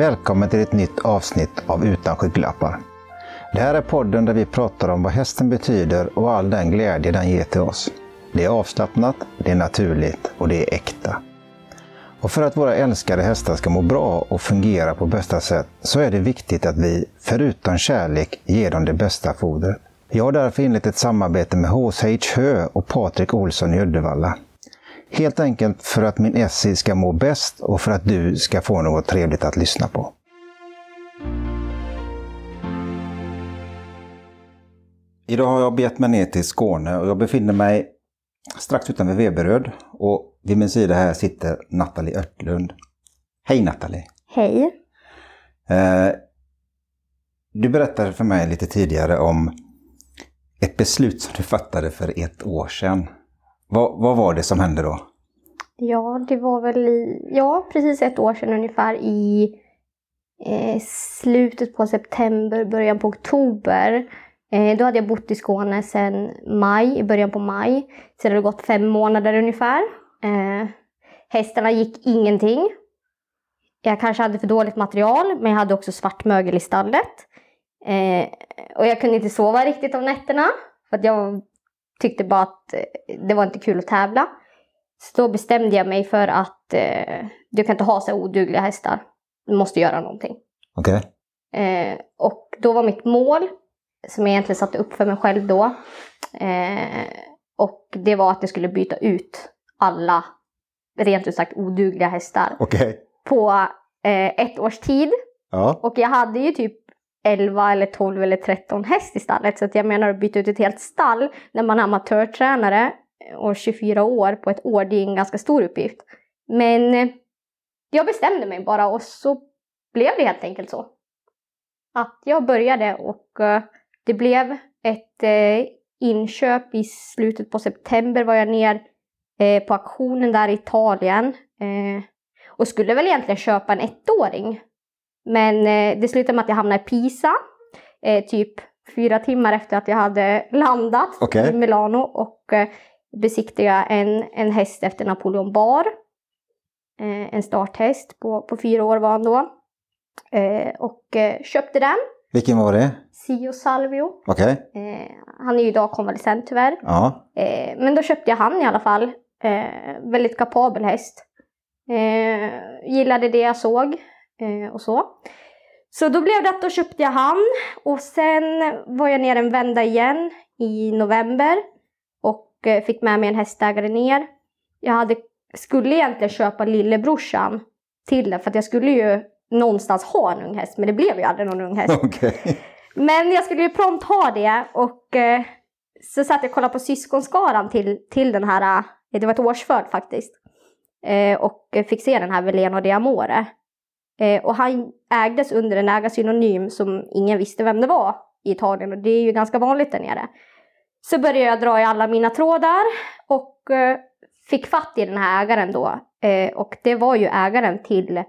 Välkommen till ett nytt avsnitt av Utan skygglappar. Det här är podden där vi pratar om vad hästen betyder och all den glädje den ger till oss. Det är avslappnat, det är naturligt och det är äkta. Och för att våra älskade hästar ska må bra och fungera på bästa sätt så är det viktigt att vi, förutom kärlek, ger dem det bästa fodret. Jag har därför inlett ett samarbete med HSH Hö och Patrik Olsson i Uddevalla. Helt enkelt för att min Essie ska må bäst och för att du ska få något trevligt att lyssna på. Idag har jag begett mig ner till Skåne och jag befinner mig strax utanför Veberöd. Och vid min sida här sitter Nathalie Örtlund. Hej Nathalie! Hej! Eh, du berättade för mig lite tidigare om ett beslut som du fattade för ett år sedan. Vad, vad var det som hände då? Ja, det var väl i, ja, precis ett år sedan ungefär i eh, slutet på september, början på oktober. Eh, då hade jag bott i Skåne sedan maj, i början på maj. Så det gått fem månader ungefär. Eh, hästarna gick ingenting. Jag kanske hade för dåligt material, men jag hade också svart mögel i stallet. Eh, och jag kunde inte sova riktigt om nätterna. För att jag tyckte bara att eh, det var inte kul att tävla. Så då bestämde jag mig för att eh, du kan inte ha så odugliga hästar. Du måste göra någonting. Okej. Eh, och då var mitt mål, som jag egentligen satte upp för mig själv då, eh, och det var att jag skulle byta ut alla rent ut sagt odugliga hästar Okej. på eh, ett års tid. Ja. Och jag hade ju typ 11 eller 12 eller 13 häst i stallet. Så att jag menar att byta ut ett helt stall när man är amatörtränare och 24 år på ett år, det är en ganska stor uppgift. Men eh, jag bestämde mig bara och så blev det helt enkelt så. Att jag började och eh, det blev ett eh, inköp i slutet på september var jag ner på auktionen där i Italien. Och skulle väl egentligen köpa en ettåring. Men eh, det slutade med att jag hamnade i Pisa. Eh, typ fyra timmar efter att jag hade landat Okej. i Milano. Och eh, besiktigade en, en häst efter Napoleon Bar. Eh, en starthäst på, på fyra år var han då. Och köpte den. Vilken var det? Sio Salvio. Okej. Eh, han är ju idag konvalescent tyvärr. Ja. Eh, men då köpte jag han i alla fall. Eh, väldigt kapabel häst. Gillade det jag såg eh, och så. Så då blev det att då köpte jag han och sen var jag ner en vända igen i november och eh, fick med mig en hästägare ner. Jag hade, skulle egentligen köpa lillebrorsan till den för att jag skulle ju någonstans ha en ung häst men det blev ju aldrig någon ung häst. Okej. Men jag skulle ju prompt ha det och eh, så satt jag och kollade på syskonskaran till, till den här, eh, det var ett årsförd faktiskt. Eh, och fick se den här Veleno de Amore. Eh, och han ägdes under en ägarsynonym som ingen visste vem det var i Italien och det är ju ganska vanligt där nere. Så började jag dra i alla mina trådar och eh, fick fatt i den här ägaren då. Eh, och det var ju ägaren till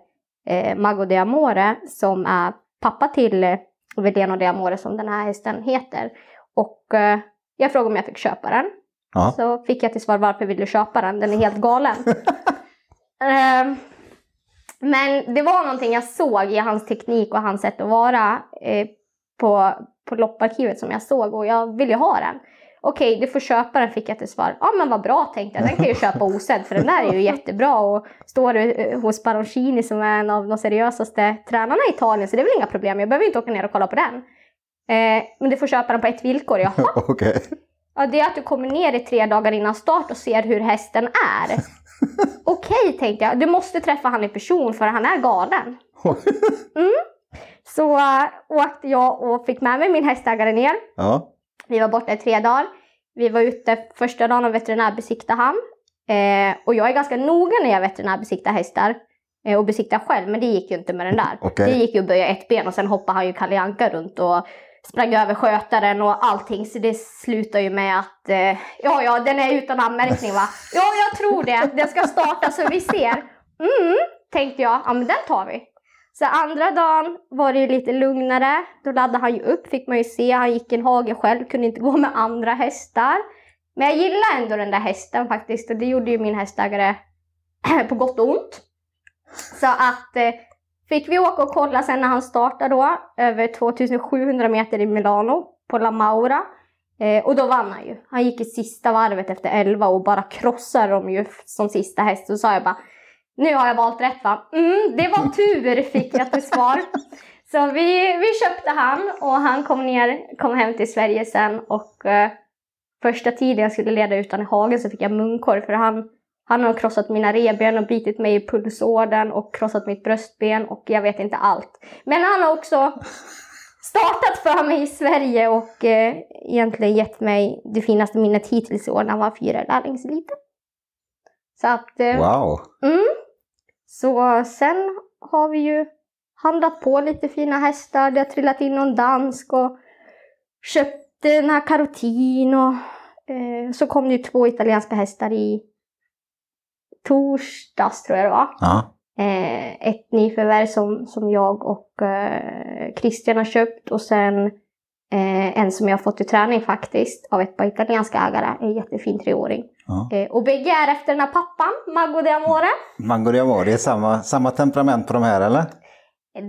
eh, Mago de Amore som är pappa till eh, Veleno de Amore som den här hästen heter. Och eh, jag frågade om jag fick köpa den. Ja. Så fick jag till svar varför vill du köpa den? Den är helt galen. Men det var någonting jag såg i hans teknik och hans sätt att vara eh, på, på lopparkivet som jag såg och jag ville ha den. Okej, du får köpa den fick jag till svar. Ja men vad bra tänkte jag, den kan jag ju köpa osedd för den där är ju jättebra och står eh, hos Baroncini som är en av de seriösaste tränarna i Italien så det är väl inga problem, jag behöver inte åka ner och kolla på den. Eh, men du får köpa den på ett villkor, jaha. Okej. Ja, det är att du kommer ner i tre dagar innan start och ser hur hästen är. Okej, tänkte jag. Du måste träffa han i person för han är galen. Så äh, åkte jag och fick med mig min hästägare ner. Ja. Vi var borta i tre dagar. Vi var ute första dagen och veterinärbesiktade han. Eh, och jag är ganska noga när jag veterinärbesiktar hästar. Eh, och besiktar själv, men det gick ju inte med den där. Okej. Det gick ju att böja ett ben och sen hoppade han ju Kalle Anka runt och sprang över skötaren och allting. Så det slutar ju med att, eh, ja ja, den är utan anmärkning va? Ja, jag tror det. Den ska starta så vi ser. Mm, tänkte jag. Ja, men den tar vi. Så andra dagen var det ju lite lugnare. Då laddade han ju upp, fick man ju se. Han gick en hage själv, kunde inte gå med andra hästar. Men jag gillar ändå den där hästen faktiskt. Och det gjorde ju min hästägare på gott och ont. Så att eh, fick vi åka och kolla sen när han startade då, över 2700 meter i Milano på La Maura. Eh, och då vann han ju. Han gick i sista varvet efter 11 och bara krossade dem ju som sista häst. Så sa jag bara, nu har jag valt rätt va? Mm, det var tur fick jag till svar. Så vi, vi köpte han och han kom ner, kom hem till Sverige sen och eh, första tiden jag skulle leda ut honom i hagen så fick jag munkorg för han, han har krossat mina revben och bitit mig i pulsådern och krossat mitt bröstben och jag vet inte allt. Men han har också startat för mig i Sverige och eh, egentligen gett mig det finaste minnet hittills i år när han var fyra lärlingsliten. Så att... Eh, wow! Mm. Så sen har vi ju handlat på lite fina hästar. Det har trillat in någon dansk och köpt den här karotin och eh, så kom det ju två italienska hästar i torsdags tror jag det var. Ja. Eh, ett nyförvärv som, som jag och eh, Christian har köpt och sen eh, en som jag har fått i träning faktiskt av ett par italienska ägare. En jättefin treåring. Ja. Eh, och bägge är efter den här pappan, Mago de Amore. Mango Diamore, samma, samma temperament på de här eller? Eh,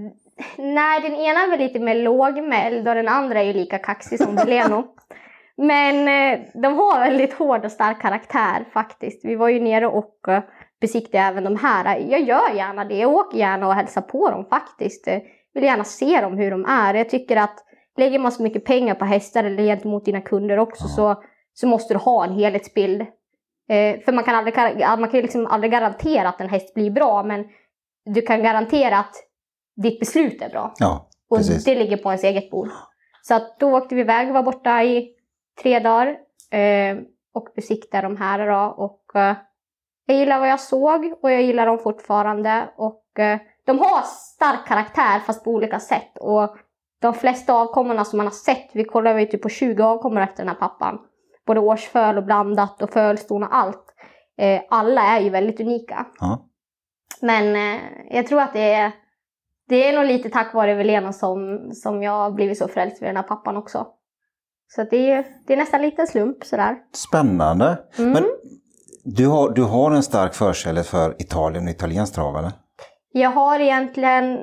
Nej, den ena är väl lite mer lågmäld och den andra är ju lika kaxig som Deleno. Men eh, de har väldigt hård och stark karaktär faktiskt. Vi var ju nere och eh, besiktade även de här. Jag gör gärna det, jag åker gärna och hälsar på dem faktiskt. Jag vill gärna se dem hur de är. Jag tycker att lägger man så mycket pengar på hästar eller gentemot dina kunder också så, så måste du ha en helhetsbild. Eh, för man kan, aldrig, man kan liksom aldrig garantera att en häst blir bra men du kan garantera att ditt beslut är bra. Ja, Och precis. det ligger på ens eget bord. Så att då åkte vi iväg, var borta i tre dagar eh, och besiktade de här då. Och eh, jag gillar vad jag såg och jag gillar dem fortfarande. Och eh, de har stark karaktär fast på olika sätt. Och de flesta avkommorna som man har sett, vi kollade ju typ på 20 avkommor efter den här pappan. Både årsföl och blandat och fölston och allt. Eh, alla är ju väldigt unika. Ja. Men eh, jag tror att det är, det är nog lite tack vare Velena som, som jag har blivit så frälst vid den här pappan också. Så det, är, det är nästan lite slump sådär. Spännande. Mm. Men du har, du har en stark förkärlek för Italien och italiensk trav eller? Jag har egentligen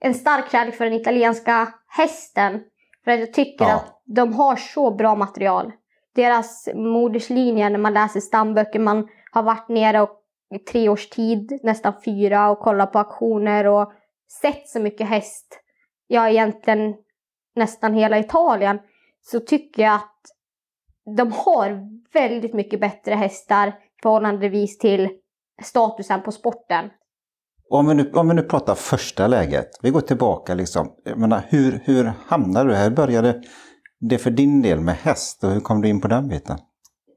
en stark kärlek för den italienska hästen. För att jag tycker Ja. att de har så bra material. Deras moderslinje när man läser stamböcker, man har varit nere och, i tre års tid, nästan fyra, och kollat på auktioner och sett så mycket häst. Ja, egentligen nästan hela Italien. Så tycker jag att de har väldigt mycket bättre hästar förhållandevis till statusen på sporten. Om vi, nu, om vi nu pratar första läget, vi går tillbaka liksom. Jag menar, hur, hur hamnade du här? Hur började det för din del med häst och hur kom du in på den biten?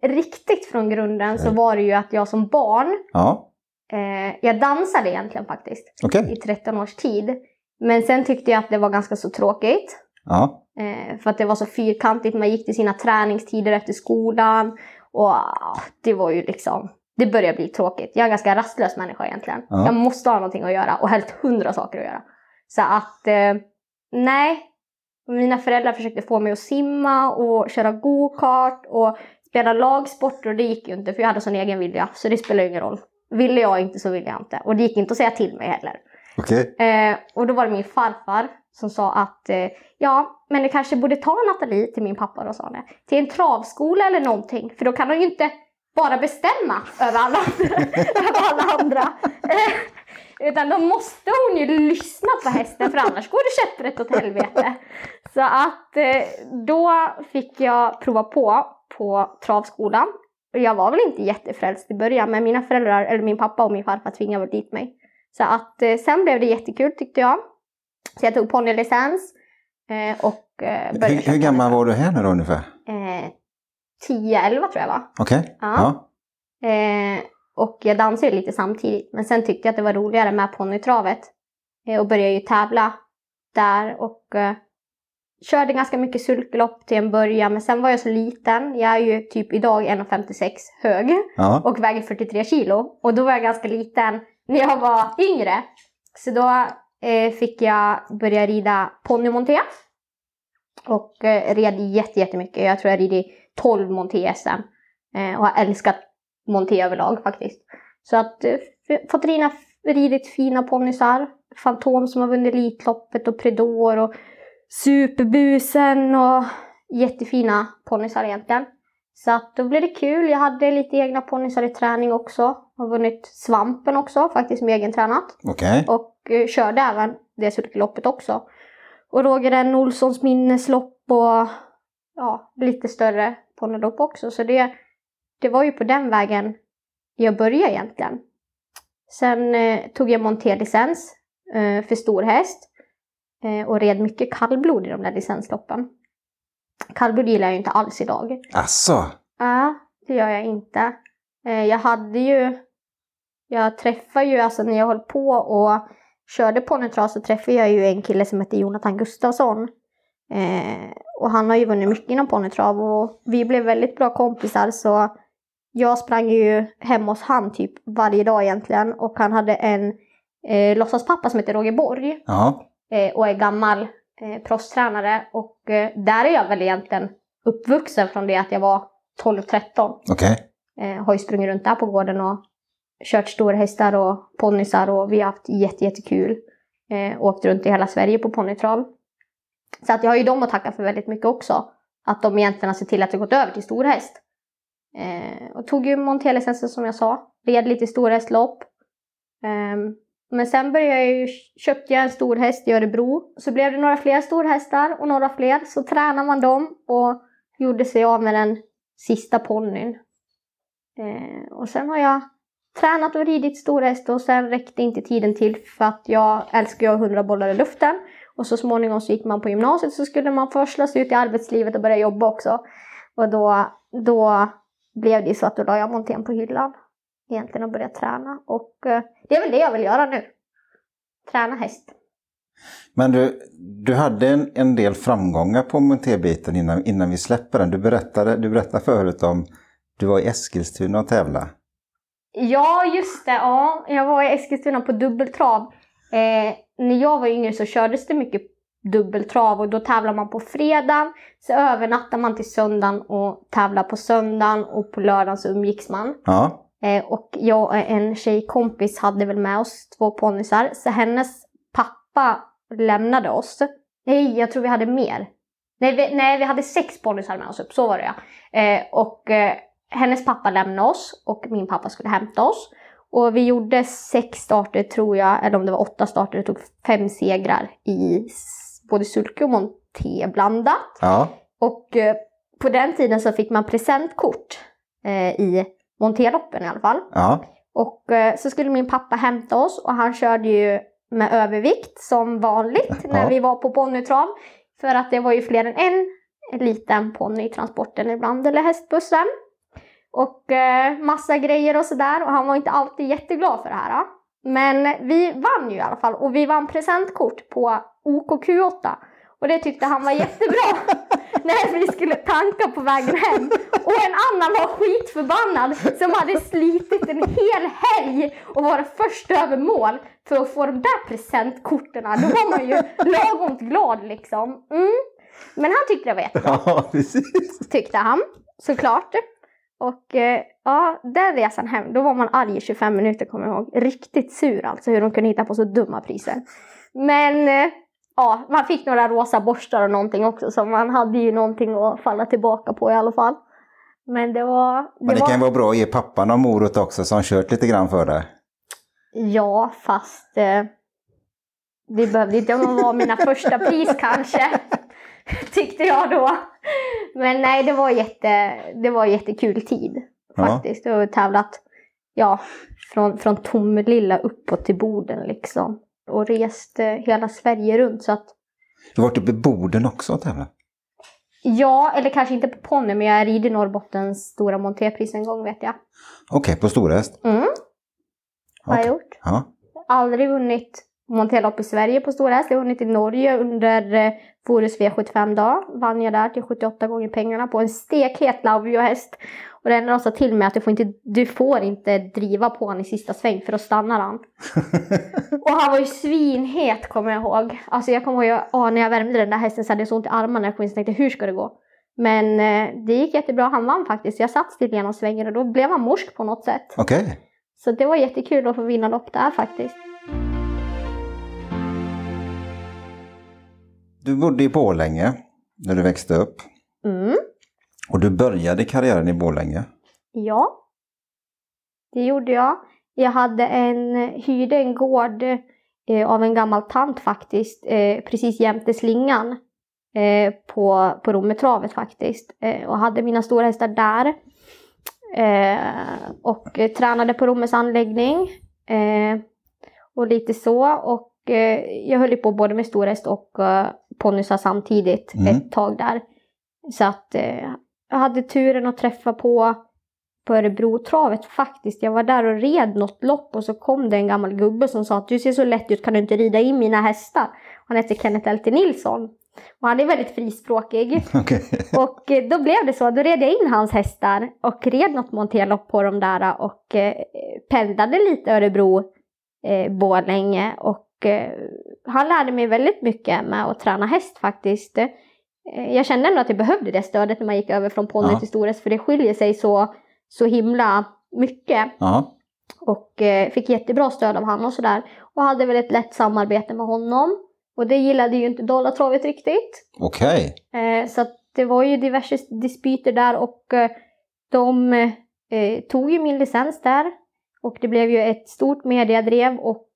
riktigt från grunden så var det ju att jag som barn, Ja, eh, jag dansade egentligen faktiskt okej. i 13 års tid. Men sen tyckte jag att det var ganska så tråkigt. Ja, Eh, för att det var så fyrkantigt, man gick till sina träningstider efter skolan. Och ah, det var ju liksom, det började bli tråkigt. Jag är en ganska rastlös människa egentligen. Ja. Jag måste ha någonting att göra och helst hundra saker att göra. Så att, eh, nej. Mina föräldrar försökte få mig att simma och köra go-kart och spela lagsporter och det gick ju inte för jag hade sån egen vilja. Så det spelar ju ingen roll. Ville jag inte så ville jag inte. Och det gick inte att säga till mig heller. okej. Eh, och då var det min farfar som sa att eh, ja, men du kanske borde ta Nathalie till min pappa och sa det. Till en travskola eller någonting. För då kan hon ju inte bara bestämma över alla, över alla andra. Eh, utan då måste hon ju lyssna på hästen för annars går det käpprätt åt helvete. Så att eh, då fick jag prova på på travskolan. Jag var väl inte jättefrälst i början men mina föräldrar, eller min pappa och min farfar tvingade dit mig. Så att eh, sen blev det jättekul tyckte jag. Så jag tog ponnylicens eh, och eh, började Hur, hur gammal var du här nu då ungefär? Eh, 10-11 tror jag var. Okej. Ja. Eh, och jag dansade ju lite samtidigt. Men sen tyckte jag att det var roligare med ponnytravet. Eh, och började ju tävla där och eh, körde ganska mycket sulkelopp till en början. Men sen var jag så liten. Jag är ju typ idag 1,56 hög Ja. och väger 43 kilo. Och då var jag ganska liten när jag var yngre. Så då fick jag börja rida ponnymonté. Och eh, red jätte, jättemycket. Jag tror jag ridit 12 monté. Eh, och har älskat monté överlag faktiskt. Så att eh, fått rida, ridit fina ponnysar. Fantom som har vunnit Elitloppet och Predor och Superbusen och jättefina ponnysar egentligen. Så att då blev det kul. Jag hade lite egna ponnysar i träning också. Har vunnit Svampen också, faktiskt med egentränat. Okej. Och eh, körde även det sulkeloppet också. Och Roger N. Olssons minneslopp och ja, lite större ponnylopp också. Så det, det var ju på den vägen jag började egentligen. Sen eh, tog jag monterlicens eh, för stor häst eh, och red mycket kallblod i de där licensloppen. Kallblod gillar jag ju inte alls idag. Asså? Nej, det gör jag inte. Eh, jag hade ju, jag träffade ju, alltså när jag höll på och körde ponnytrav så träffade jag ju en kille som hette Jonathan Gustafsson. Eh, och han har ju vunnit mycket inom ponnytrav och vi blev väldigt bra kompisar så jag sprang ju hemma hos han typ varje dag egentligen och han hade en eh, låtsaspappa som heter Roger Borg eh, och är gammal eh, proffstränare och eh, där är jag väl egentligen uppvuxen från det att jag var 12-13. Okej. Eh, har ju sprungit runt där på gården och kört storhästar och ponnysar och vi har haft jätte, jättekul. Eh, åkt runt i hela Sverige på ponnytrav. Så att jag har ju dem att tacka för väldigt mycket också. Att de egentligen har sett till att jag gått över till storhäst. Eh, och tog ju monterlicensen som jag sa. Red lite storhästlopp. Eh, men sen började jag ju, köpte jag en storhäst i Örebro. Så blev det några fler storhästar och några fler. Så tränade man dem och gjorde sig av med den sista ponnyn. Eh, och sen har jag tränat och ridit storhäst och sen räckte inte tiden till för att jag älskar ju att ha hundra bollar i luften. Och så småningom så gick man på gymnasiet så skulle man först slås ut i arbetslivet och börja jobba också. Och då, då blev det så att då la jag montén på hyllan egentligen och började träna. Och eh, det är väl det jag vill göra nu. Träna häst. Men du, du hade en, en del framgångar på monterbiten innan, innan vi släpper den. Du berättade, du berättade förut om du var i Eskilstuna och tävlade. Ja, just det. Ja, jag var i Eskilstuna på dubbeltrav. Eh, när jag var yngre så kördes det mycket dubbeltrav och då tävlar man på fredagen. Så övernattar man till söndagen och tävlar på söndagen och på lördagen så umgicks man. Ja. Eh, och jag och en tjejkompis hade väl med oss två ponnysar. Så hennes pappa lämnade oss. Nej, jag tror vi hade mer. Nej, vi, nej, vi hade sex ponnysar med oss upp, så var det ja. Eh, och eh, hennes pappa lämnade oss och min pappa skulle hämta oss. Och vi gjorde sex starter tror jag, eller om det var åtta starter, det tog fem segrar i både sulke och monté blandat. Ja. Och eh, på den tiden så fick man presentkort eh, i montéloppen i alla fall. Ja. Och eh, så skulle min pappa hämta oss och han körde ju med övervikt som vanligt när Ja. vi var på ponnytrav. För att det var ju fler än en liten ponny i transporten ibland, eller hästbussen. Och eh, massa grejer och sådär och han var inte alltid jätteglad för det här. Men vi vann ju i alla fall och vi vann presentkort på OKQ8. Och det tyckte han var jättebra när vi skulle tanka på vägen hem. Och en annan var skitförbannad som hade slitit en hel helg och var först över mål för att få de där presentkorten. Då var man ju lagom glad liksom. Mm. Men han tyckte det var jättebra Ja, precis. tyckte han, såklart. Och eh, ja, den resan hem, då var man arg i 25 minuter kommer jag ihåg. Riktigt sur alltså hur de kunde hitta på så dumma priser. Men eh, ja, man fick några rosa borstar och någonting också så man hade ju någonting att falla tillbaka på i alla fall. Men det var... Det Men det var... kan vara bra att ge pappan någon morot också som kört lite grann för dig. Ja, fast eh, det behövde inte vara mina första pris kanske. Tyckte jag då. Men nej, det var, jätte, det var jättekul tid Ja. faktiskt. Jag har tävlat ja, från, från Tomelilla uppåt till Boden liksom. Och rest eh, hela Sverige runt så att Du har varit uppe i Boden också och tävlat. Ja, eller kanske inte på ponny, men jag rider Norrbottens stora montépris en gång vet jag. Okej, på storhäst. Mm, har jag gjort. Ja. aldrig vunnit monterlopp i Sverige på stora häst. Jag har vunnit i Norge under eh, Forus V75 dag. Vann jag där till 78 gånger pengarna på en stekhet Lauvio-häst. Och det enda de sa till mig att du får, inte, du får inte driva på honom i sista sväng för då stannar han. och han var ju svinhet kommer jag ihåg. Alltså jag kommer ihåg, ja, när jag värmde den där hästen så hade jag så ont i armarna jag tänkte hur ska det gå? Men eh, det gick jättebra, han vann faktiskt. Jag satt still genom svängen och då blev han morsk på något sätt. Okej. Så det var jättekul att få vinna lopp där faktiskt. Du bodde i Borlänge när du växte upp. Mm. Och du började karriären i Borlänge. Ja, det gjorde jag. Jag hade en, hyrde en gård eh, av en gammal tant faktiskt, eh, precis jämte slingan eh, på, på Rommetravet faktiskt. Eh, och hade mina stora hästar där. Eh, och eh, tränade på Rommes anläggning. Och lite så. Och jag höll på både med storhäst och ponnysar samtidigt Mm. ett tag där. Så att eh, jag hade turen att träffa på på Örebrotravet faktiskt. Jag var där och red något lopp och så kom det en gammal gubbe som sa att du ser så lätt ut, kan du inte rida in mina hästar? Han hette Kenneth Elte Nilsson. Och han är väldigt frispråkig. Okej. Och eh, då blev det så, då red jag in hans hästar och red något monterlopp på dem där och eh, pendlade lite Örebro, eh, Borlänge och han lärde mig väldigt mycket med att träna häst faktiskt. Eh, jag kände ändå att jag behövde det stödet när man gick över från ponny Ja. till storhäst för det skiljer sig så, så himla mycket. Ja. Och eh, fick jättebra stöd av han och sådär. Och hade väl ett lätt samarbete med honom. Och det gillade ju inte Dalatravet riktigt. Okej. Eh, så det var ju diverse dispyter där och eh, de eh, tog ju min licens där. Och det blev ju ett stort mediadrev och eh,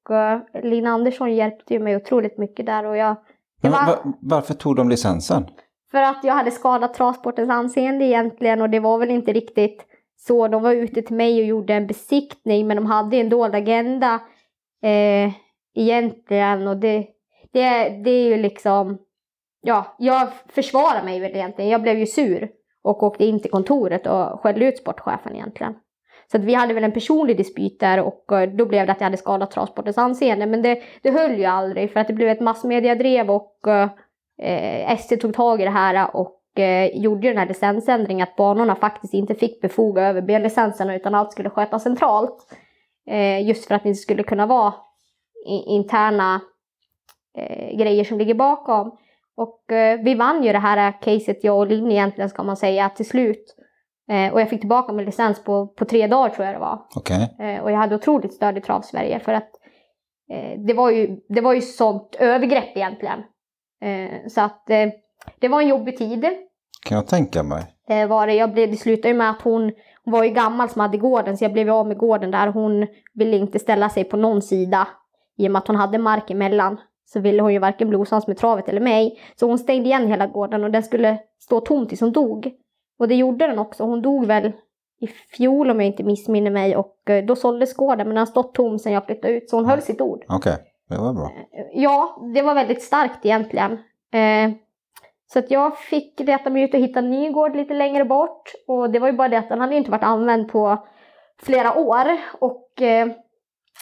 Lina Andersson hjälpte ju mig otroligt mycket där och jag... Var, va- varför tog de licensen? för att jag hade skadat travsportens anseende egentligen och det var väl inte riktigt så. De var ute till mig och gjorde en besiktning men de hade en dold agenda eh, egentligen och det, det, det är ju liksom, ja, jag försvarar mig väl egentligen. Jag blev ju sur och åkte in till kontoret och skällde ut sportchefen egentligen. Så att vi hade väl en personlig dispyt där och eh, då blev det att jag hade skadat travsportens anseende. Men det, det höll ju aldrig för att det blev ett massmediadrev och eh, eh ST tog tag i det här och eh, gjorde ju den här licensändringen att banorna faktiskt inte fick befoga över B-licenserna utan allt skulle skötas centralt. Eh, just för att det inte skulle kunna vara i, interna eh, grejer som ligger bakom. Och eh, vi vann ju det här eh, caset, jag och Linn egentligen ska man säga, till slut. Eh, och jag fick tillbaka min licens på, på tre dagar tror jag det var. Okej. Eh, och jag hade otroligt stöd i Trav-Sverige för att eh, det, var ju, det var ju sånt övergrepp egentligen. Eh, så att eh, det var en jobbig tid. Kan jag tänka mig. Eh, var det, jag blev, det slutade ju med att hon, hon var ju gammal som hade gården så jag blev av med gården där. Hon ville inte ställa sig på någon sida i och med att hon hade mark emellan. Så ville hon ju varken bli osams med travet eller mig. Så hon stängde igen hela gården och den skulle stå tom tills hon dog. Och det gjorde den också. Hon dog väl i fjol om jag inte missminner mig och eh, då såldes gården men den har stått tom sedan jag flyttade ut så hon höll sitt ord. Okej, det var bra. Ja, det var väldigt starkt egentligen. Eh, så att jag fick leta mig ut och hitta en ny gård lite längre bort. Och det var ju bara det att den hade inte varit använd på flera år. Och eh,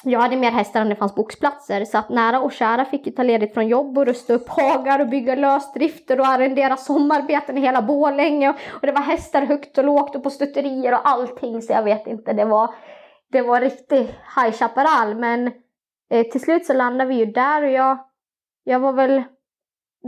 jag hade mer hästar än det fanns boxplatser Så att nära och kära fick ju ta ledigt från jobb och rusta upp hagar och bygga lösdrifter och arrendera sommarbeten i hela Borlänge. Och det var hästar högt och lågt och på stutterier och allting. Så jag vet inte, det var, det var riktigt High Chaparral. Men eh, till slut så landade vi ju där och jag, jag var väl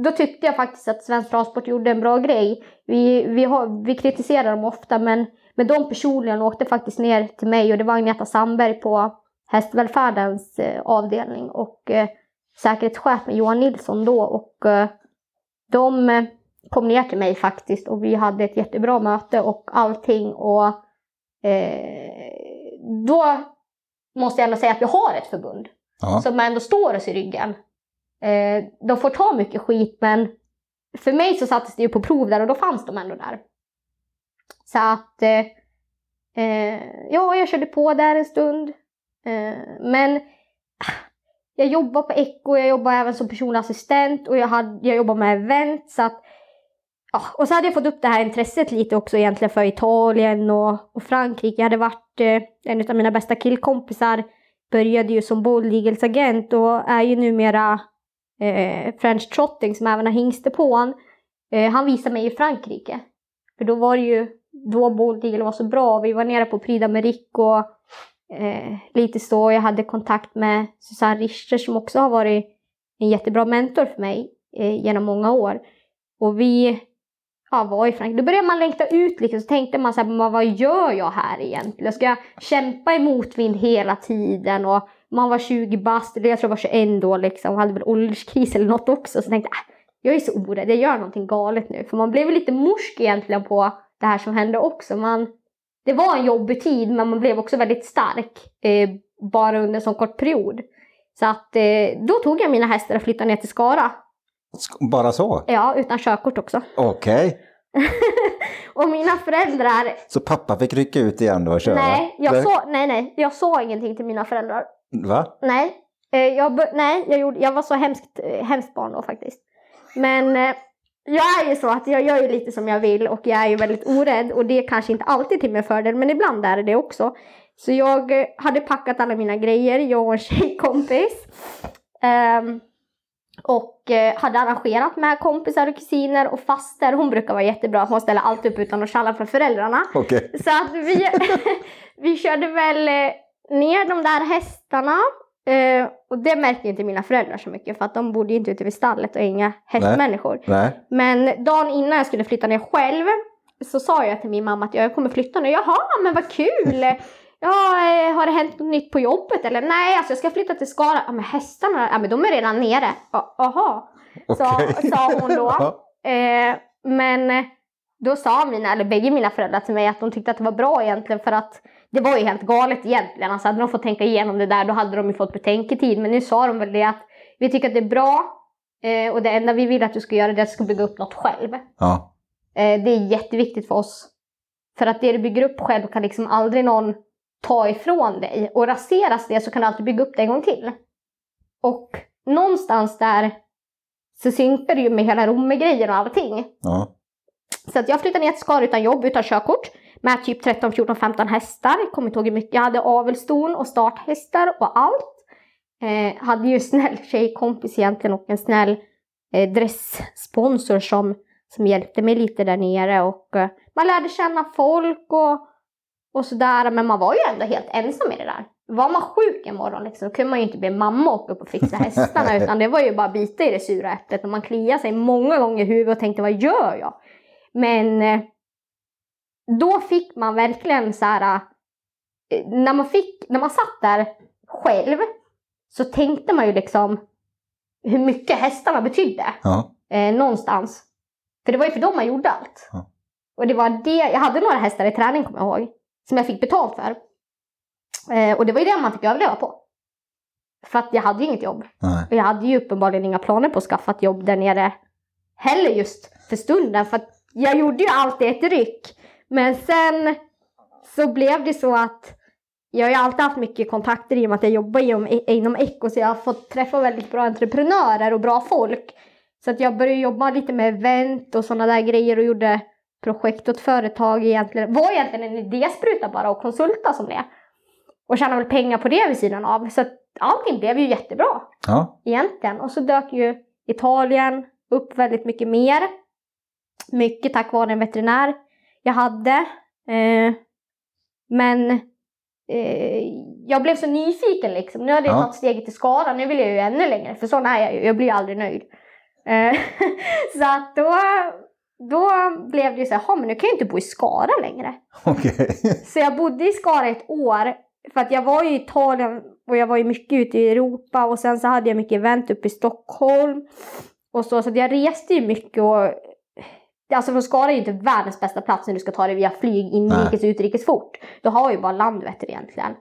då tyckte jag faktiskt att Svensk Transport gjorde en bra grej. Vi, vi, har, vi kritiserar dem ofta men, men de personligen åkte faktiskt ner till mig och det var Agneta Sandberg på hästvälfärdens eh, avdelning och eh, säkerhetschef med Johan Nilsson då och eh, de kom ner till mig faktiskt och vi hade ett jättebra möte och allting och då måste jag ändå säga att vi har ett förbund Ja. som ändå står oss i ryggen. De får ta mycket skit men för mig så sattes det ju på prov där och då fanns de ändå där. Så att eh, ja, jag körde på där en stund. Eh, men ah, jag jobbar på Echo, jag jobbar även som personlig assistent och jag, hade, jag jobbar med event. Så att, ja, och så hade jag fått upp det här intresset lite också egentligen för Italien och, och Frankrike. Jag hade varit eh, en av mina bästa killkompisar började ju som bolligelsagent agent och är ju numera eh, French Trotting som även har hingster på han. Eh, han visade mig i Frankrike. För då var det ju då Bold var så bra. Vi var nere på Prix d'Amérique och eh, lite så. Jag hade kontakt med Susanne Richter som också har varit en jättebra mentor för mig eh, genom många år. Och vi ja, var i Frankrike. Då började man längta ut liksom. Så tänkte man så här, vad gör jag här egentligen? Ska jag kämpa i motvind hela tiden? Och man var 20 bast, eller jag tror jag var 21 då liksom. Hade väl ålderskris eller något också. Så tänkte jag, ah, jag är så orädd, jag gör någonting galet nu. För man blev lite morsk egentligen på det här som hände också. Man, det var en jobbig tid men man blev också väldigt stark. Eh, bara under en sån kort period. Så att eh, då tog jag mina hästar och flyttade ner till Skara. Sk- Bara så? Ja, utan körkort också. Okej. och mina föräldrar, Så pappa fick rycka ut igen då och köra? nej jag, så, nej, nej, jag sa ingenting till mina föräldrar. Va? Nej, eh, jag, nej jag, gjorde, jag var så hemskt, eh, hemskt barn då faktiskt. Men eh, jag är ju så att jag gör ju lite som jag vill och jag är ju väldigt orädd och det är kanske inte alltid till min fördel men ibland är det det också. Så jag eh, hade packat alla mina grejer, jag och en tjejkompis. Ehm, och eh, hade arrangerat med kompisar och kusiner och faster. Hon brukar vara jättebra, hon ställer allt upp utan att tjalla för föräldrarna. Okej. Så att vi, vi körde väl eh, ner de där hästarna. Eh, och det märkte inte mina föräldrar så mycket för att de bodde inte ute vid stallet och inga hästmänniskor. Nej. Men dagen innan jag skulle flytta ner själv så sa jag till min mamma att jag kommer flytta nu. Jaha, men vad kul! Ja, eh, har det hänt något nytt på jobbet eller? Nej, alltså jag ska flytta till Skara. Ja, men hästarna, ja men de är redan nere. Ja, Jaha, sa, Okej. sa hon då. Eh, men då sa mina, eller bägge mina föräldrar till mig att de tyckte att det var bra egentligen för att det var ju helt galet egentligen. Alltså hade de fått tänka igenom det där då hade de ju fått betänketid. Men nu sa de väl det att vi tycker att det är bra eh, och det enda vi vill att du ska göra det är att du ska bygga upp något själv. Ja. Eh, det är jätteviktigt för oss. För att det du bygger upp själv kan liksom aldrig någon ta ifrån dig. Och raseras det så kan du alltid bygga upp det en gång till. Och någonstans där så synkar det ju med hela Romme-grejen och allting. Ja. Så att jag flyttade ner till Skara utan jobb, utan körkort. Med typ 13, 14, 15 hästar. Jag kommer inte ihåg hur mycket. Jag hade avelston och starthästar och allt. Eh, hade ju snäll tjejkompis egentligen och en snäll eh, dresssponsor som, som hjälpte mig lite där nere. Och eh, man lärde känna folk och, och sådär. Men man var ju ändå helt ensam i det där. Var man sjuk en morgon liksom, då kunde man ju inte be mamma åka upp och fixa hästarna. utan det var ju bara bita i det sura äpplet. Och man kliade sig många gånger i huvudet och tänkte vad gör jag? Men eh, då fick man verkligen så här. eh, När man, fick, när man satt där själv så tänkte man ju liksom hur mycket hästarna betydde Ja. eh, någonstans. För det var ju för dem man gjorde allt. Ja. Och det var det, jag hade några hästar i träning kommer jag ihåg. Som jag fick betalt för. Eh, och det var ju det man fick överleva på. För att jag hade ju inget jobb. Nej. Och jag hade ju uppenbarligen inga planer på att skaffa ett jobb där nere heller just för stunden. För att jag gjorde ju alltid ett ryck. Men sen så blev det så att jag har ju alltid haft mycket kontakter i och med att jag jobbar inom, inom Eco så jag har fått träffa väldigt bra entreprenörer och bra folk. Så att jag började jobba lite med event och sådana där grejer och gjorde projekt åt företag egentligen. Var egentligen en idéspruta bara och konsulta som det. Och tjänade väl pengar på det vid sidan av. Så att allting blev ju jättebra Ja. egentligen. Och så dök ju Italien upp väldigt mycket mer. Mycket tack vare en veterinär jag hade. Eh, men eh, jag blev så nyfiken liksom. Nu hade jag Ja. tagit steget till Skara, nu vill jag ju ännu längre. För sån är jag ju, jag blir aldrig nöjd. Eh, så att då, då blev det ju så här, "Jaha, men nu kan jag inte bo i Skara längre. Okej. Så jag bodde i Skara ett år. För att jag var ju i Italien och jag var ju mycket ute i Europa och sen så hade jag mycket event uppe i Stockholm. Och så, så jag reste ju mycket och Alltså för Skara är ju inte världens bästa plats när du ska ta dig via flyg inrikes och utrikes fort. Du har ju bara Landvetter egentligen.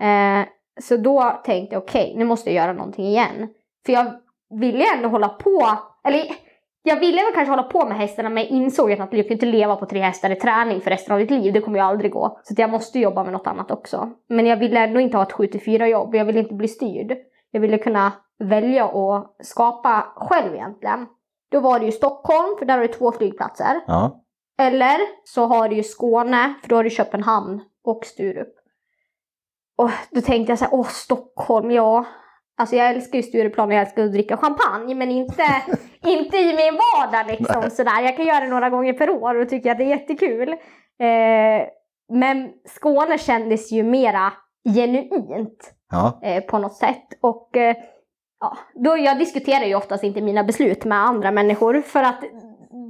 Eh, så då tänkte jag okej, nu måste jag göra någonting igen. För jag ville ändå hålla på, eller jag ville väl kanske hålla på med hästarna men jag insåg att jag kan inte leva på tre hästar i träning för resten av ditt liv. Det kommer ju aldrig gå. Så jag måste jobba med något annat också. Men jag ville ändå inte ha ett 7-4 jobb. Jag ville inte bli styrd. Jag ville kunna välja och skapa själv egentligen. Då var det ju Stockholm, för där har du två flygplatser. Ja. Eller så har du ju Skåne, för då har du Köpenhamn och Sturup. Och då tänkte jag så här, åh Stockholm, ja. Alltså jag älskar ju Stureplan och jag älskar att dricka champagne, men inte, inte i min vardag liksom sådär. Jag kan göra det några gånger per år och tycker att det är jättekul. Eh, men Skåne kändes ju mera genuint Ja. eh, på något sätt. Och eh, ja, då, jag diskuterar ju oftast inte mina beslut med andra människor för att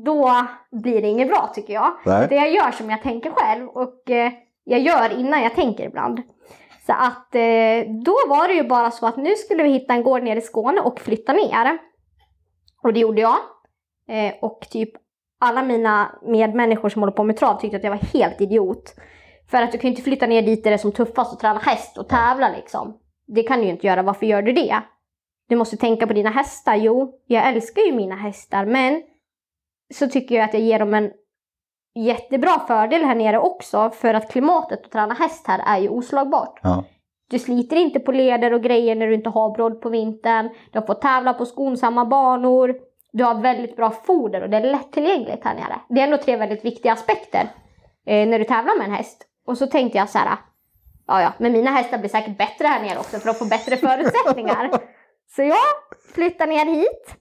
då blir det inget bra tycker jag. Nej. Det jag gör som jag tänker själv och eh, jag gör innan jag tänker ibland. Så att eh, då var det ju bara så att nu skulle vi hitta en gård nere i Skåne och flytta ner. Och det gjorde jag. Eh, och typ alla mina medmänniskor som håller på med trav tyckte att jag var helt idiot. För att du kan ju inte flytta ner dit där det är som tuffast och träna häst och tävla liksom. Det kan du ju inte göra, varför gör du det? Du måste tänka på dina hästar. Jo, jag älskar ju mina hästar men så tycker jag att jag ger dem en jättebra fördel här nere också för att klimatet att träna häst här är ju oslagbart. Ja. Du sliter inte på leder och grejer när du inte har brodd på vintern. Du får tävla på skonsamma banor. Du har väldigt bra foder och det är lättillgängligt här nere. Det är ändå tre väldigt viktiga aspekter eh, när du tävlar med en häst. Och så tänkte jag så här, ja ja, men mina hästar blir säkert bättre här nere också för att få bättre förutsättningar. så jag flyttade ner hit.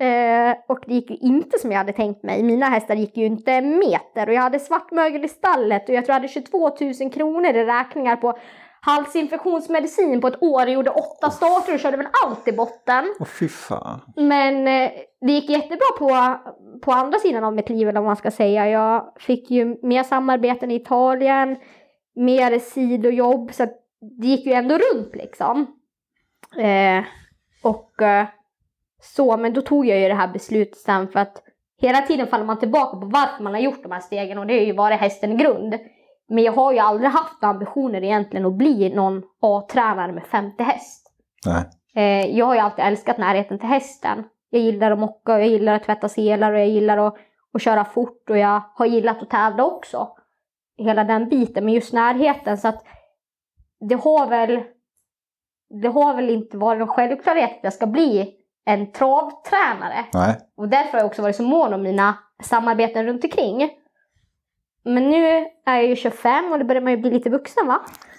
Eh, och det gick ju inte som jag hade tänkt mig. Mina hästar gick ju inte en meter och jag hade svartmögel i stallet och jag tror jag hade 22 000 kronor i räkningar på halsinfektionsmedicin på ett år. Jag gjorde åtta starter och körde väl allt i botten. Åh fy fan. Men eh, det gick jättebra på, på andra sidan av mitt liv eller vad man ska säga. Jag fick ju mer samarbeten i Italien, mer sidojobb så det gick ju ändå runt liksom. Eh, och eh, så, men då tog jag ju det här beslutet sen för att hela tiden faller man tillbaka på varför man har gjort de här stegen och det har ju varit hästen i grund. Men jag har ju aldrig haft ambitioner egentligen att bli någon A-tränare med 50 häst. Nej. Eh, jag har ju alltid älskat närheten till hästen. Jag gillar att mocka, och jag gillar att tvätta selar och jag gillar att, att köra fort och jag har gillat att tävla också. Hela den biten, men just närheten så att det har väl det har väl inte varit en självklarhet att jag ska bli en travtränare. Nej. Och därför har jag också varit så mån om mina samarbeten runt omkring. Men nu är jag ju 25 och då börjar man ju bli lite vuxen va?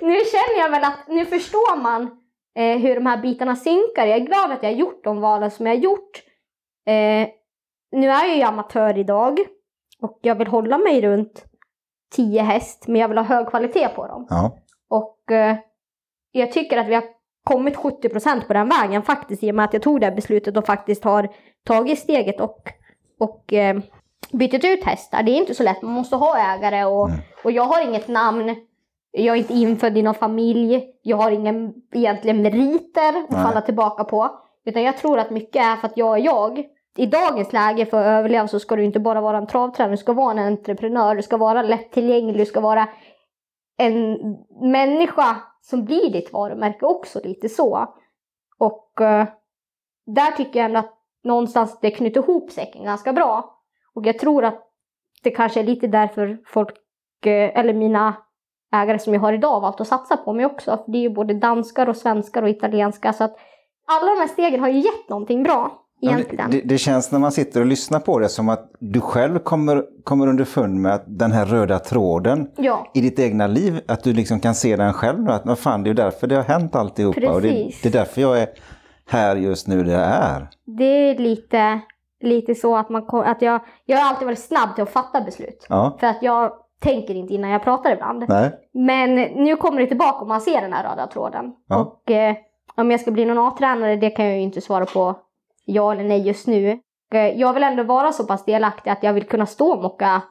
Men nu känner jag väl att nu förstår man eh, hur de här bitarna synkar. Jag är glad att jag har gjort de valen som jag har gjort. Eh, nu är jag ju amatör idag och jag vill hålla mig runt 10 häst men jag vill ha hög kvalitet på dem. Ja. Eh, jag tycker att vi har kommit 70% på den vägen faktiskt i och med att jag tog det här beslutet och faktiskt har tagit steget och, och eh, bytt ut hästar. Det är inte så lätt, man måste ha ägare och, och jag har inget namn. Jag är inte infödd i någon familj. Jag har ingen egentligen meriter att Nej. falla tillbaka på. Utan jag tror att mycket är för att jag är jag. I dagens läge för att överleva så ska du inte bara vara en travtränare, du ska vara en entreprenör, du ska vara lättillgänglig, du ska vara en människa som blir ditt varumärke också lite så. Och eh, där tycker jag ändå att någonstans det knyter ihop säcken ganska bra. Och jag tror att det kanske är lite därför folk, eh, eller mina ägare som jag har idag, valt att satsa på mig också. För det är ju både danskar och svenskar och italienska. Så att alla de här stegen har ju gett någonting bra egentligen. Det, det känns när man sitter och lyssnar på det som att du själv kommer, kommer underfund med att den här röda tråden Ja, i ditt egna liv, att du liksom kan se den själv. Att vad fan, det är därför det har hänt alltihopa. Och det, Precis. det är därför jag är här just nu där jag är. det är lite, lite så att, man, att jag, jag har alltid varit snabb till att fatta beslut. Ja, För att jag tänker inte innan jag pratar ibland. nej. Men nu kommer det tillbaka om man ser den här röda tråden. Ja. Och eh, om jag ska bli någon A-tränare, det kan jag ju inte svara på ja eller nej just nu. Eh, jag vill ändå vara så pass delaktig att jag vill kunna stå och mocka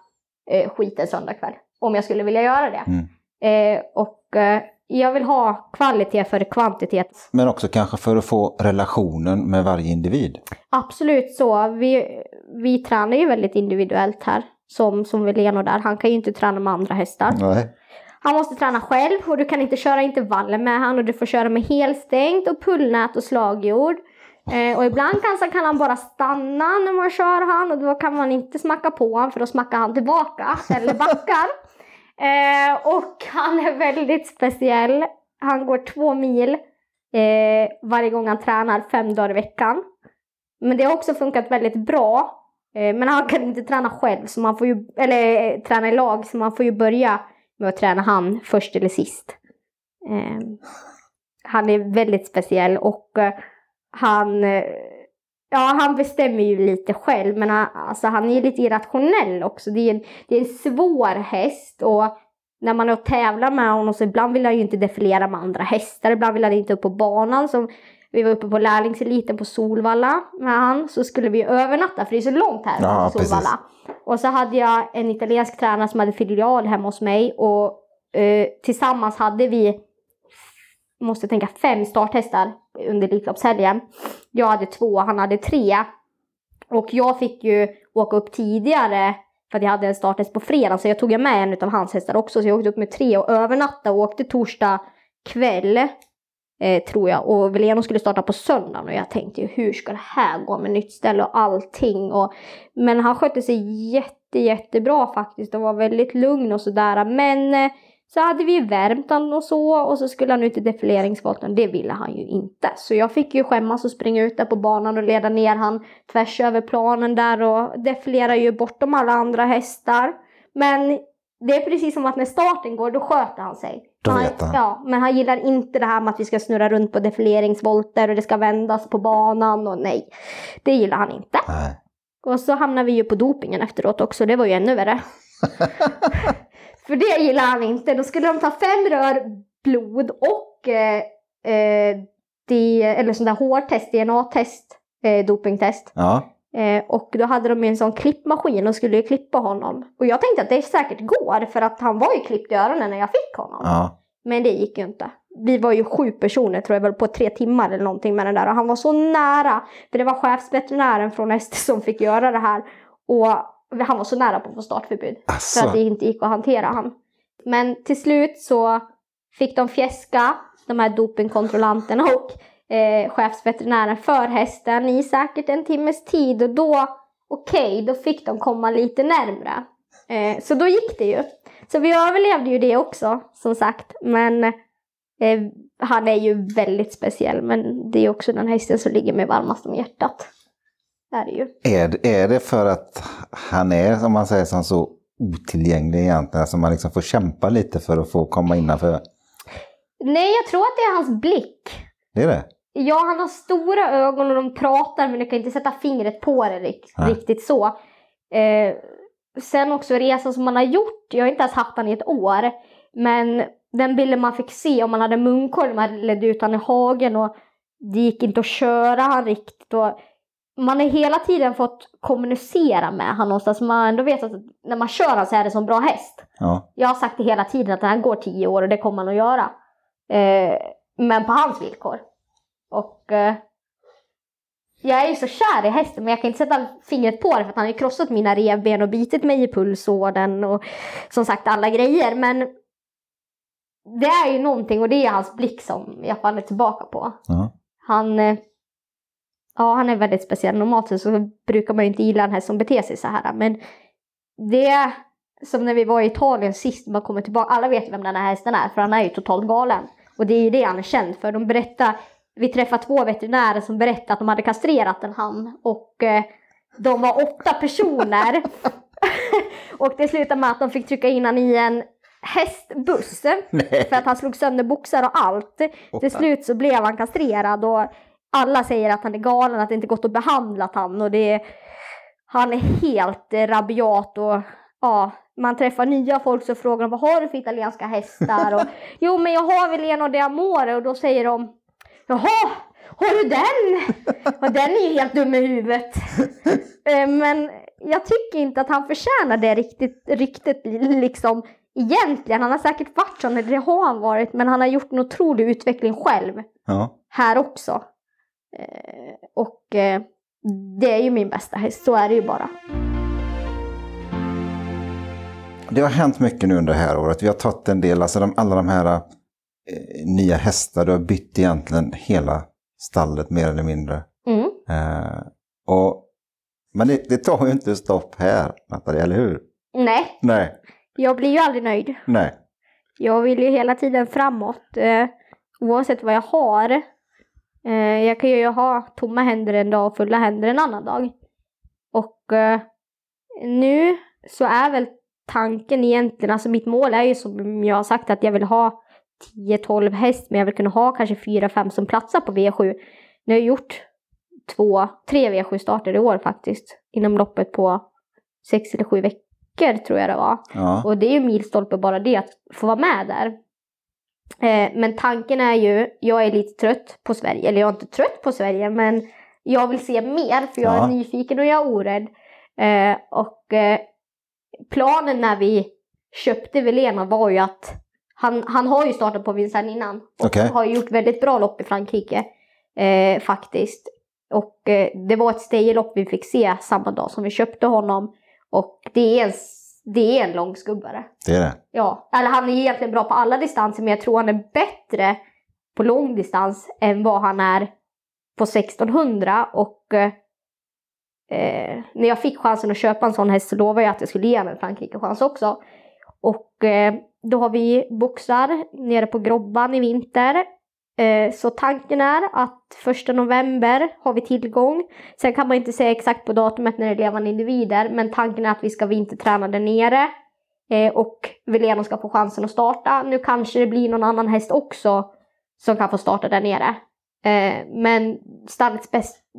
eh, skit en söndagkväll. Om jag skulle vilja göra det. Mm. Eh, och eh, jag vill ha kvalitet före kvantitet. Men också kanske för att få relationen med varje individ. Absolut så. Vi, vi tränar ju väldigt individuellt här. Som, som Veleno där. Han kan ju inte träna med andra hästar. Nej. Han måste träna själv och du kan inte köra intervaller med han och du får köra med helstängt och pullnät och slagjord. Eh, och ibland kan, kan han bara stanna när man kör han och då kan man inte smacka på han för då smackar han tillbaka eller backar. Eh, och han är väldigt speciell. Han går två mil eh, varje gång han tränar fem dagar i veckan. Men det har också funkat väldigt bra. Eh, men han kan inte träna själv, så man får ju, eller eh, träna i lag, så man får ju börja med att träna han först eller sist. Eh, han är väldigt speciell och han, eh, ja, han bestämmer ju lite själv men han, alltså, han är lite irrationell också. Det är, en, det är en svår häst och när man tävlar med honom så ibland vill han ju inte defilera med andra hästar, ibland vill han inte upp på banan. Så vi var uppe på lärlingseliten på Solvalla med han så skulle vi övernatta för det är så långt här Ja, på Solvalla. Och så hade jag en italiensk tränare som hade filial hemma hos mig och eh, tillsammans hade vi, måste tänka, fem starthästar under Elitloppshelgen. Jag hade två, han hade tre. Och jag fick ju åka upp tidigare för att jag hade en starthäst på fredag så jag tog med en av hans hästar också så jag åkte upp med tre och övernattade och åkte torsdag kväll. Eh, tror jag. Och Veleno skulle starta på söndagen och jag tänkte ju hur ska det här gå med nytt ställe och allting. Och, men han skötte sig jätte, jättebra faktiskt och var väldigt lugn och sådär. Men eh, så hade vi värmt han och så och så skulle han ut i defileringsvolten. Det ville han ju inte. Så jag fick ju skämmas och springa ut där på banan och leda ner han tvärs över planen där och defilera ju bortom alla andra hästar. Men det är precis som att när starten går, då sköter han sig. Då vet han. Ja, men han gillar inte det här med att vi ska snurra runt på defileringsvolter och det ska vändas på banan och nej. Det gillar han inte. Nej. Och så hamnar vi ju på dopingen efteråt också, det var ju ännu värre. För det gillar han inte. Då skulle de ta fem rör blod och eh, eh, det, eller sån där hårtest, DNA-test, eh, dopingtest. Ja. Eh, och då hade de ju en sån klippmaskin och skulle ju klippa honom. Och jag tänkte att det säkert går för att han var ju klippt i öronen när jag fick honom. Ja. Men det gick ju inte. Vi var ju sju personer tror jag väl på tre timmar eller någonting med den där och han var så nära. För det var chefsveterinären från ST som fick göra det här. Och han var så nära på att få startförbud. För Asså. att det inte gick att hantera han. Men till slut så fick de fjäska, de här dopingkontrollanterna och eh, chefsveterinären för hästen i säkert en timmes tid. Och då, okej, då fick de komma lite närmre. Eh, så då gick det ju. Så vi överlevde ju det också, som sagt. Men eh, han är ju väldigt speciell. Men det är också den hästen som ligger mig varmast om hjärtat. Är det ju. Är, är det för att han är, som man säger, som så otillgänglig egentligen? Alltså man liksom får kämpa lite för att få komma innanför? Nej, jag tror att det är hans blick. Det är det? Ja, han har stora ögon och de pratar men du kan inte sätta fingret på det rikt- Nej. riktigt så. Eh, sen också resan som man har gjort, jag har inte ens haft han i ett år. Men den bilden man fick se om man hade munkorg, man ledde ut han i hagen och det gick inte att köra han riktigt. Och man har hela tiden fått kommunicera med han någonstans. Man har ändå vetat att när man kör han så är det som bra häst. Ja. Jag har sagt det hela tiden att den här går tio år och det kommer han att göra. Eh, men på hans villkor. Och eh, jag är ju så kär i hästen men jag kan inte sätta fingret på det för att han har ju krossat mina revben och bitit mig i pulsådern och som sagt alla grejer. Men det är ju någonting och det är hans blick som jag faller tillbaka på. ja. Han, eh, ja, han är väldigt speciell. Normalt sett så brukar man ju inte gilla en häst som beter sig så här. Men det är som när vi var i Italien sist, man kommer tillbaka. Alla vet vem den här hästen är, för han är ju totalt galen. Och det är ju det han är känd för. De berättar, vi träffade två veterinärer som berättade att de hade kastrerat en han. Och eh, de var åtta personer. och det slutade med att de fick trycka in han i en hästbuss. För att han slog sönder boxar och allt. Till slut så blev han kastrerad och alla säger att han är galen, att det inte gått att behandla han och det han är helt rabiat och ja, man träffar nya folk så frågar de vad har du för italienska hästar? Och, jo men jag har väl en och det Amore och då säger de Jaha, har du den? Och den är ju helt dum i huvudet. Eh, Men jag tycker inte att han förtjänar det riktigt, riktigt liksom egentligen. Han har säkert varit sån, eller det har han varit, men han har gjort en otrolig utveckling själv ja. här också. Eh, och eh, det är ju min bästa häst, så är det ju bara. Det har hänt mycket nu under det här året. Vi har tagit en del, alltså de, alla de här eh, nya hästar. Du har bytt egentligen hela stallet mer eller mindre. Mm. Eh, och, men det, det tar ju inte stopp här, Nathalie, eller hur? Nej, Nej, jag blir ju aldrig nöjd. nej. Jag vill ju hela tiden framåt, eh, oavsett vad jag har. Eh, jag kan ju ha tomma händer en dag och fulla händer en annan dag. Och eh, nu så är väl tanken egentligen, alltså mitt mål är ju som jag har sagt att jag vill ha 10-12 häst, men jag vill kunna ha kanske 4-5 som platsar på V7. Nu har jag gjort två, tre V7-starter i år faktiskt, inom loppet på sex eller sju veckor tror jag det var. Ja. Och det är ju milstolpe bara det att få vara med där. Eh, men tanken är ju, jag är lite trött på Sverige, eller jag är inte trött på Sverige men jag vill se mer för jag Ja. är nyfiken och jag är orädd. Eh, och eh, planen när vi köpte Velena var ju att han, han har ju startat på Vincennes innan och Okej. har gjort väldigt bra lopp i Frankrike. eh, faktiskt. Och eh, det var ett staylopp vi fick se samma dag som vi köpte honom. Och det är en, det är en lång skubbare. Det är det. Ja, eller han är egentligen bra på alla distanser men jag tror han är bättre på lång distans än vad han är på 1600 och eh, när jag fick chansen att köpa en sån häst så lovade jag att jag skulle ge honom en Frankrike-chans också. Och eh, då har vi boxar nere på Grobban i vinter. Eh, så tanken är att 1 november har vi tillgång. Sen kan man inte säga exakt på datumet när det är levande individer, men tanken är att vi ska vinterträna där nere. Eh, och Veleno ska få chansen att starta. Nu kanske det blir någon annan häst också som kan få starta där nere. Eh, men stallets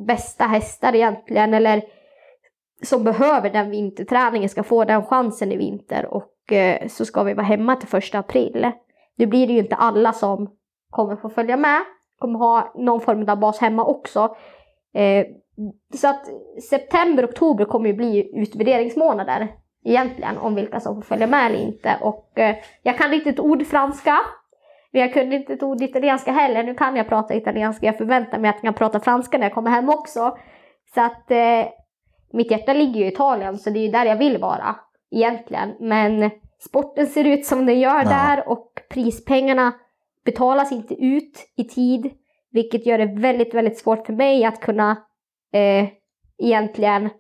bästa hästar egentligen, eller som behöver den vinterträningen ska få den chansen i vinter och så ska vi vara hemma till första april. Nu blir det ju inte alla som kommer få följa med, kommer ha någon form av bas hemma också. Eh, så att september, oktober kommer ju bli utvärderingsmånader egentligen om vilka som får följa med eller inte. Och eh, jag kan inte ett ord franska, men jag kunde inte ett ord italienska heller. Nu kan jag prata italienska, jag förväntar mig att jag kan prata franska när jag kommer hem också. Så att eh, mitt hjärta ligger ju i Italien, så det är ju där jag vill vara egentligen. Men sporten ser ut som den gör Ja. där och prispengarna betalas inte ut i tid, vilket gör det väldigt, väldigt svårt för mig att kunna eh, egentligen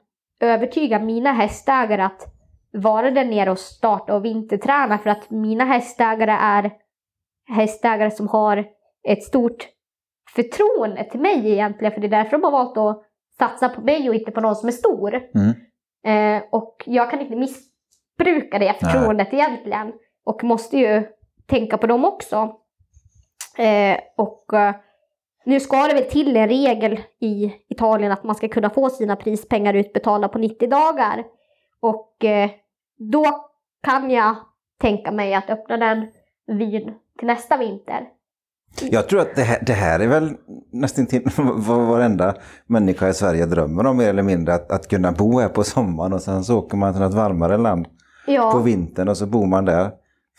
övertyga mina hästägare att vara där nere och starta och vinterträna för att mina hästägare är hästägare som har ett stort förtroende till mig egentligen, för det är därför de har valt att satsa på mig och inte på någon som är stor. Mm. Eh, och jag kan inte missbruka det förtroendet egentligen. Och måste ju tänka på dem också. Eh, och eh, nu ska det väl till en regel i Italien att man ska kunna få sina prispengar utbetalda på 90 dagar. Och eh, då kan jag tänka mig att öppna den vyn till nästa vinter. Jag tror att det här, det här är väl nästan till vad varenda människa i Sverige drömmer om mer eller mindre. Att, att kunna bo här på sommaren och sen så åker man till ett varmare land på Ja, vintern och så bor man där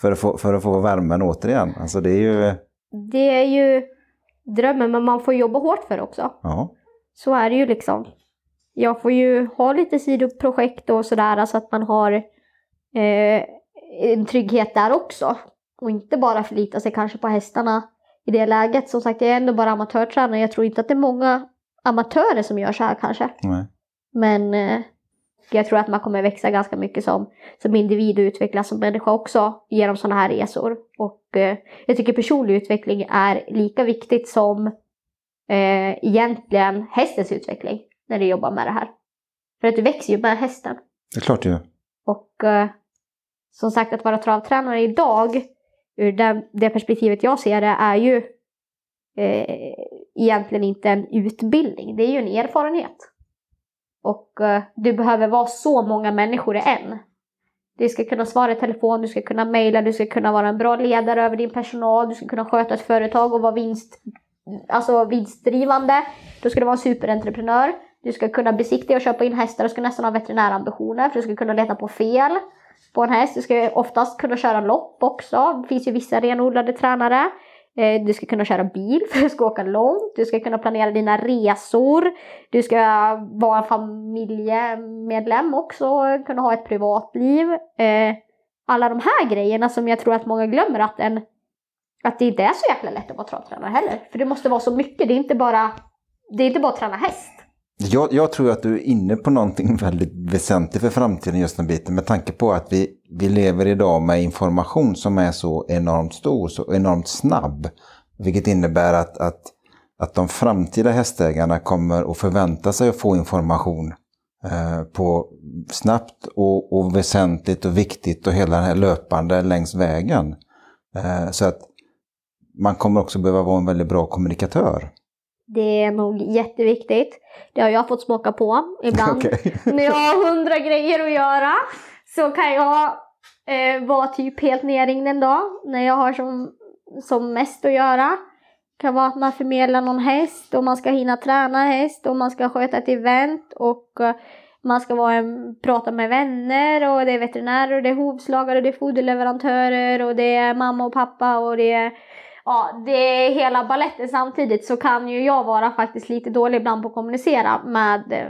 för att få, för att få värmen återigen. Alltså det är ju, det är ju drömmen, men man får jobba hårt för det också. ja. Så är det ju liksom. Jag får ju ha lite sidoprojekt och sådär så att man har eh, en trygghet där också. Och inte bara förlita sig kanske på hästarna i det läget. Som sagt, jag är ändå bara amatörtränare. Jag tror inte att det är många amatörer som gör så här kanske. Nej. Men eh, jag tror att man kommer växa ganska mycket som, som individ och utvecklas som människa också genom sådana här resor. Och eh, jag tycker personlig utveckling är lika viktigt som eh, egentligen hästens utveckling när du jobbar med det här. För att du växer ju med hästen. Det är klart ju. Och eh, som sagt att vara travtränare idag, ur den, det perspektivet jag ser det, är ju eh, egentligen inte en utbildning. Det är ju en erfarenhet. Och eh, du behöver vara så många människor i en. Du ska kunna svara i telefon, du ska kunna mejla, du ska kunna vara en bra ledare över din personal, du ska kunna sköta ett företag och vara vinst, alltså vinstdrivande. Då ska du vara en superentreprenör. Du ska kunna besiktiga och köpa in hästar, du ska nästan ha veterinärambitioner för du ska kunna leta på fel på en häst. Du ska oftast kunna köra lopp också. Det finns ju vissa renodlade tränare. Eh, du ska kunna köra bil för du ska åka långt. Du ska kunna planera dina resor. Du ska vara en familjemedlem också och kunna ha ett privatliv. Eh, alla de här grejerna som jag tror att många glömmer att, en, att det inte är så jäkla lätt att vara travtränare heller. För det måste vara så mycket. Det är inte bara, det är inte bara att träna häst. Jag, jag tror att du är inne på någonting väldigt väsentligt för framtiden just den biten med tanke på att vi, vi lever idag med information som är så enormt stor, så enormt snabb. Vilket innebär att, att, att de framtida hästägarna kommer att förvänta sig att få information eh, på snabbt och, och väsentligt och viktigt och hela den här löpande längs vägen. Eh, så att man kommer också behöva vara en väldigt bra kommunikatör. Det är nog jätteviktigt. Det har jag fått smaka på ibland. Okej. När jag har hundra grejer att göra så kan jag eh, vara typ helt nerringd en dag när jag har som, som mest att göra. Det kan vara att man förmedlar någon häst och man ska hinna träna häst och man ska sköta ett event och eh, man ska vara en, prata med vänner och det är veterinärer och det är hovslagare och det är foderleverantörer och det är mamma och pappa och det är ja, det är hela balletten samtidigt så kan ju jag vara faktiskt lite dålig ibland på att kommunicera med, eh,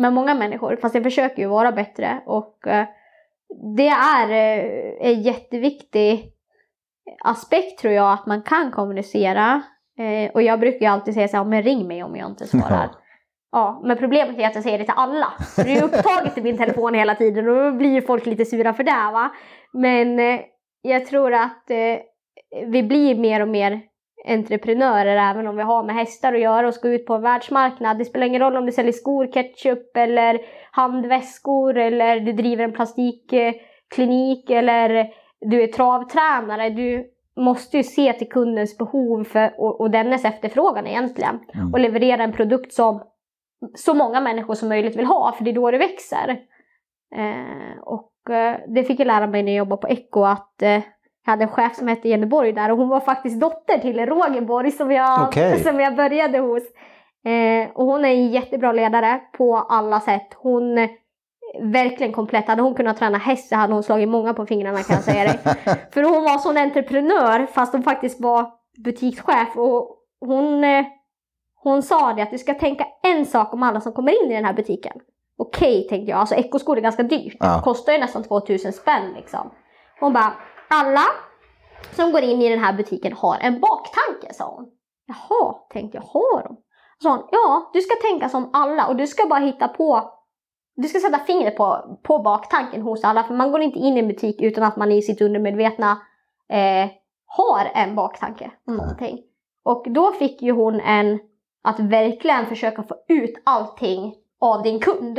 med många människor. Fast jag försöker ju vara bättre och eh, det är eh, en jätteviktig aspekt tror jag att man kan kommunicera. Och jag brukar ju alltid säga så här, men ring mig om jag inte svarar. Ja, men problemet är att jag säger det till alla. För det är upptaget i min telefon hela tiden och då blir ju folk lite sura för det va. Men jag tror att vi blir mer och mer entreprenörer även om vi har med hästar att göra och ska ut på en världsmarknad. Det spelar ingen roll om du säljer skor, ketchup eller handväskor eller du driver en plastikklinik eller du är travtränare. Du måste ju se till kundens behov för, och, och dennes efterfrågan egentligen mm. och leverera en produkt som så många människor som möjligt vill ha för det är då det växer. Eh, och eh, det fick jag lära mig när jag jobbade på Echo att eh, jag hade en chef som hette Jenny Borg där och hon var faktiskt dotter till Roger Borg som jag, okay. som jag började hos. Eh, och hon är en jättebra ledare på alla sätt. Hon verkligen komplett. Hade hon kunnat träna häst så hade hon slagit många på fingrarna kan jag säga dig. För hon var sån entreprenör fast hon faktiskt var butikschef. Och hon, eh, hon sa det att du ska tänka en sak om alla som kommer in i den här butiken. Okej okay, tänkte jag, alltså ekoskor är ganska dyrt. Ja. Kostar ju nästan 2000 spänn liksom. Hon bara, alla som går in i den här butiken har en baktanke, sa hon. Jaha, tänkte jag, har de? Så hon, ja, du ska tänka som alla och du ska bara hitta på du ska sätta fingret på, på baktanken hos alla, för man går inte in i en butik utan att man i sitt undermedvetna eh, har en baktanke om någonting. Och då fick ju hon en att verkligen försöka få ut allting av din kund.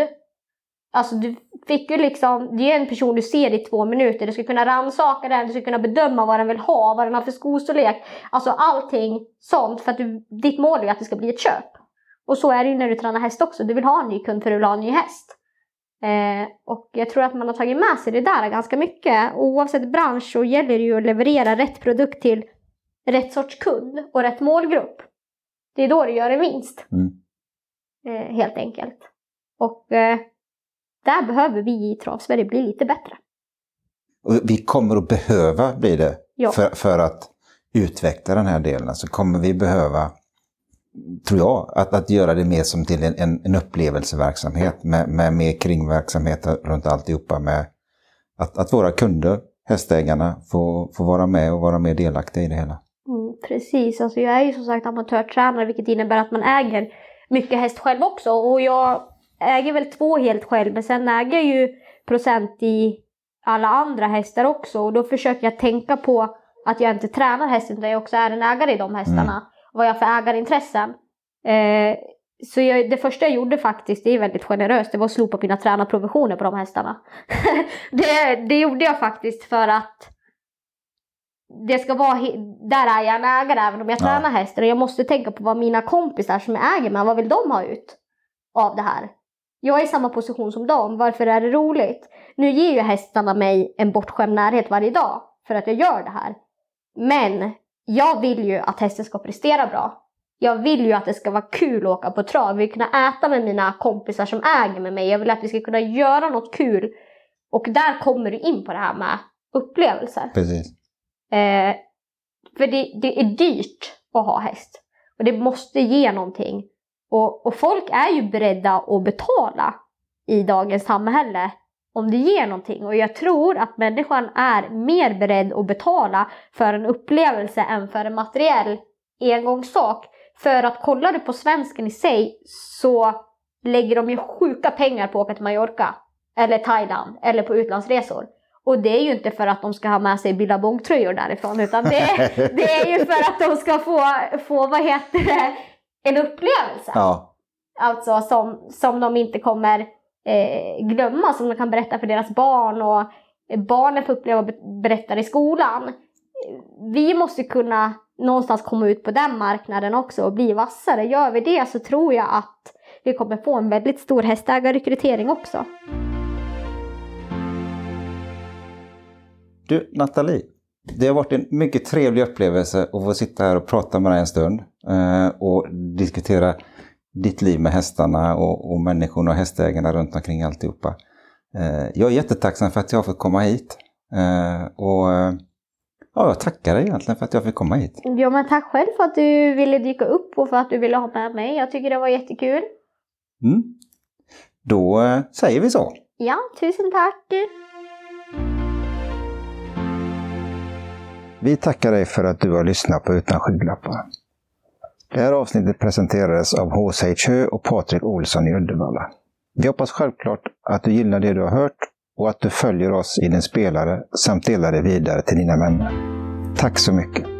Alltså du fick ju liksom, det är en person du ser i två minuter, du ska kunna rannsaka den, du ska kunna bedöma vad den vill ha, vad den har för skostorlek. Alltså allting sånt för att du, ditt mål är ju att det ska bli ett köp. Och så är det ju när du tränar häst också, du vill ha en ny kund för du vill ha en ny häst. Eh, och jag tror att man har tagit med sig det där ganska mycket. Oavsett bransch så gäller det ju att leverera rätt produkt till rätt sorts kund och rätt målgrupp. Det är då det gör en vinst. Mm. Eh, helt enkelt. Och eh, där behöver vi i Travsverige bli lite bättre. Och vi kommer att behöva bli det ja. för, för att utveckla den här delen. Så alltså kommer vi behöva, tror jag, att, att göra det mer som till en, en, en upplevelseverksamhet med, med mer kringverksamhet runt alltihopa. Med att, att våra kunder, hästägarna, får, får vara med och vara mer delaktiga i det hela. Mm, precis, alltså jag är ju som sagt amatörtränare vilket innebär att man äger mycket häst själv också. Och jag äger väl två helt själv, men sen äger jag ju procent i alla andra hästar också. Och då försöker jag tänka på att jag inte tränar hästen, utan jag också är en ägare i de hästarna. Mm. Vad jag för ägarintressen. Eh, så jag, det första jag gjorde faktiskt, det är väldigt generöst, det var att slopa mina tränarprovisioner på de hästarna. det, det gjorde jag faktiskt för att det ska vara, där är jag en ägare även om jag ja. tränar hästen. Och jag måste tänka på vad mina kompisar som äger mig, vad vill de ha ut av det här? Jag är i samma position som dem, varför är det roligt? Nu ger ju hästarna mig en bortskämd närhet varje dag för att jag gör det här. Men jag vill ju att hästen ska prestera bra. Jag vill ju att det ska vara kul att åka på trav. Jag vill kunna äta med mina kompisar som äger med mig. Jag vill att vi ska kunna göra något kul. Och där kommer du in på det här med upplevelser. Precis. Eh, för det, det är dyrt att ha häst. Och det måste ge någonting. Och, och folk är ju beredda att betala i dagens samhälle om det ger någonting. Och jag tror att människan är mer beredd att betala för en upplevelse än för en materiell engångssak. För att kollar du på svensken i sig så lägger de ju sjuka pengar på att åka till Mallorca. Eller Thailand. Eller på utlandsresor. Och det är ju inte för att de ska ha med sig billabongtröjor därifrån. Utan det, det är ju för att de ska få, få vad heter det, en upplevelse. Ja. Alltså som, som de inte kommer eh, glömma, som de kan berätta för deras barn och barnen får uppleva och berättar i skolan. Vi måste kunna någonstans komma ut på den marknaden också och bli vassare. Gör vi det så tror jag att vi kommer få en väldigt stor hästägarrekrytering också. Du Nathalie, det har varit en mycket trevlig upplevelse att få sitta här och prata med dig en stund eh, och diskutera ditt liv med hästarna och, och människorna och hästägarna runt omkring alltihopa. Eh, jag är jättetacksam för att jag har fått komma hit. Eh, och Ja, jag tackar dig egentligen för att jag fick komma hit. Ja, men tack själv för att du ville dyka upp och för att du ville ha med mig. Jag tycker det var jättekul. Mm. Då säger vi så. Ja, tusen tack! Vi tackar dig för att du har lyssnat på Utan skygglappar. Det här avsnittet presenterades av H.C. Hö och Patrik Olsson i Uddevalla. Vi hoppas självklart att du gillar det du har hört och att du följer oss i din spelare samt delar det vidare till dina vänner. Tack så mycket!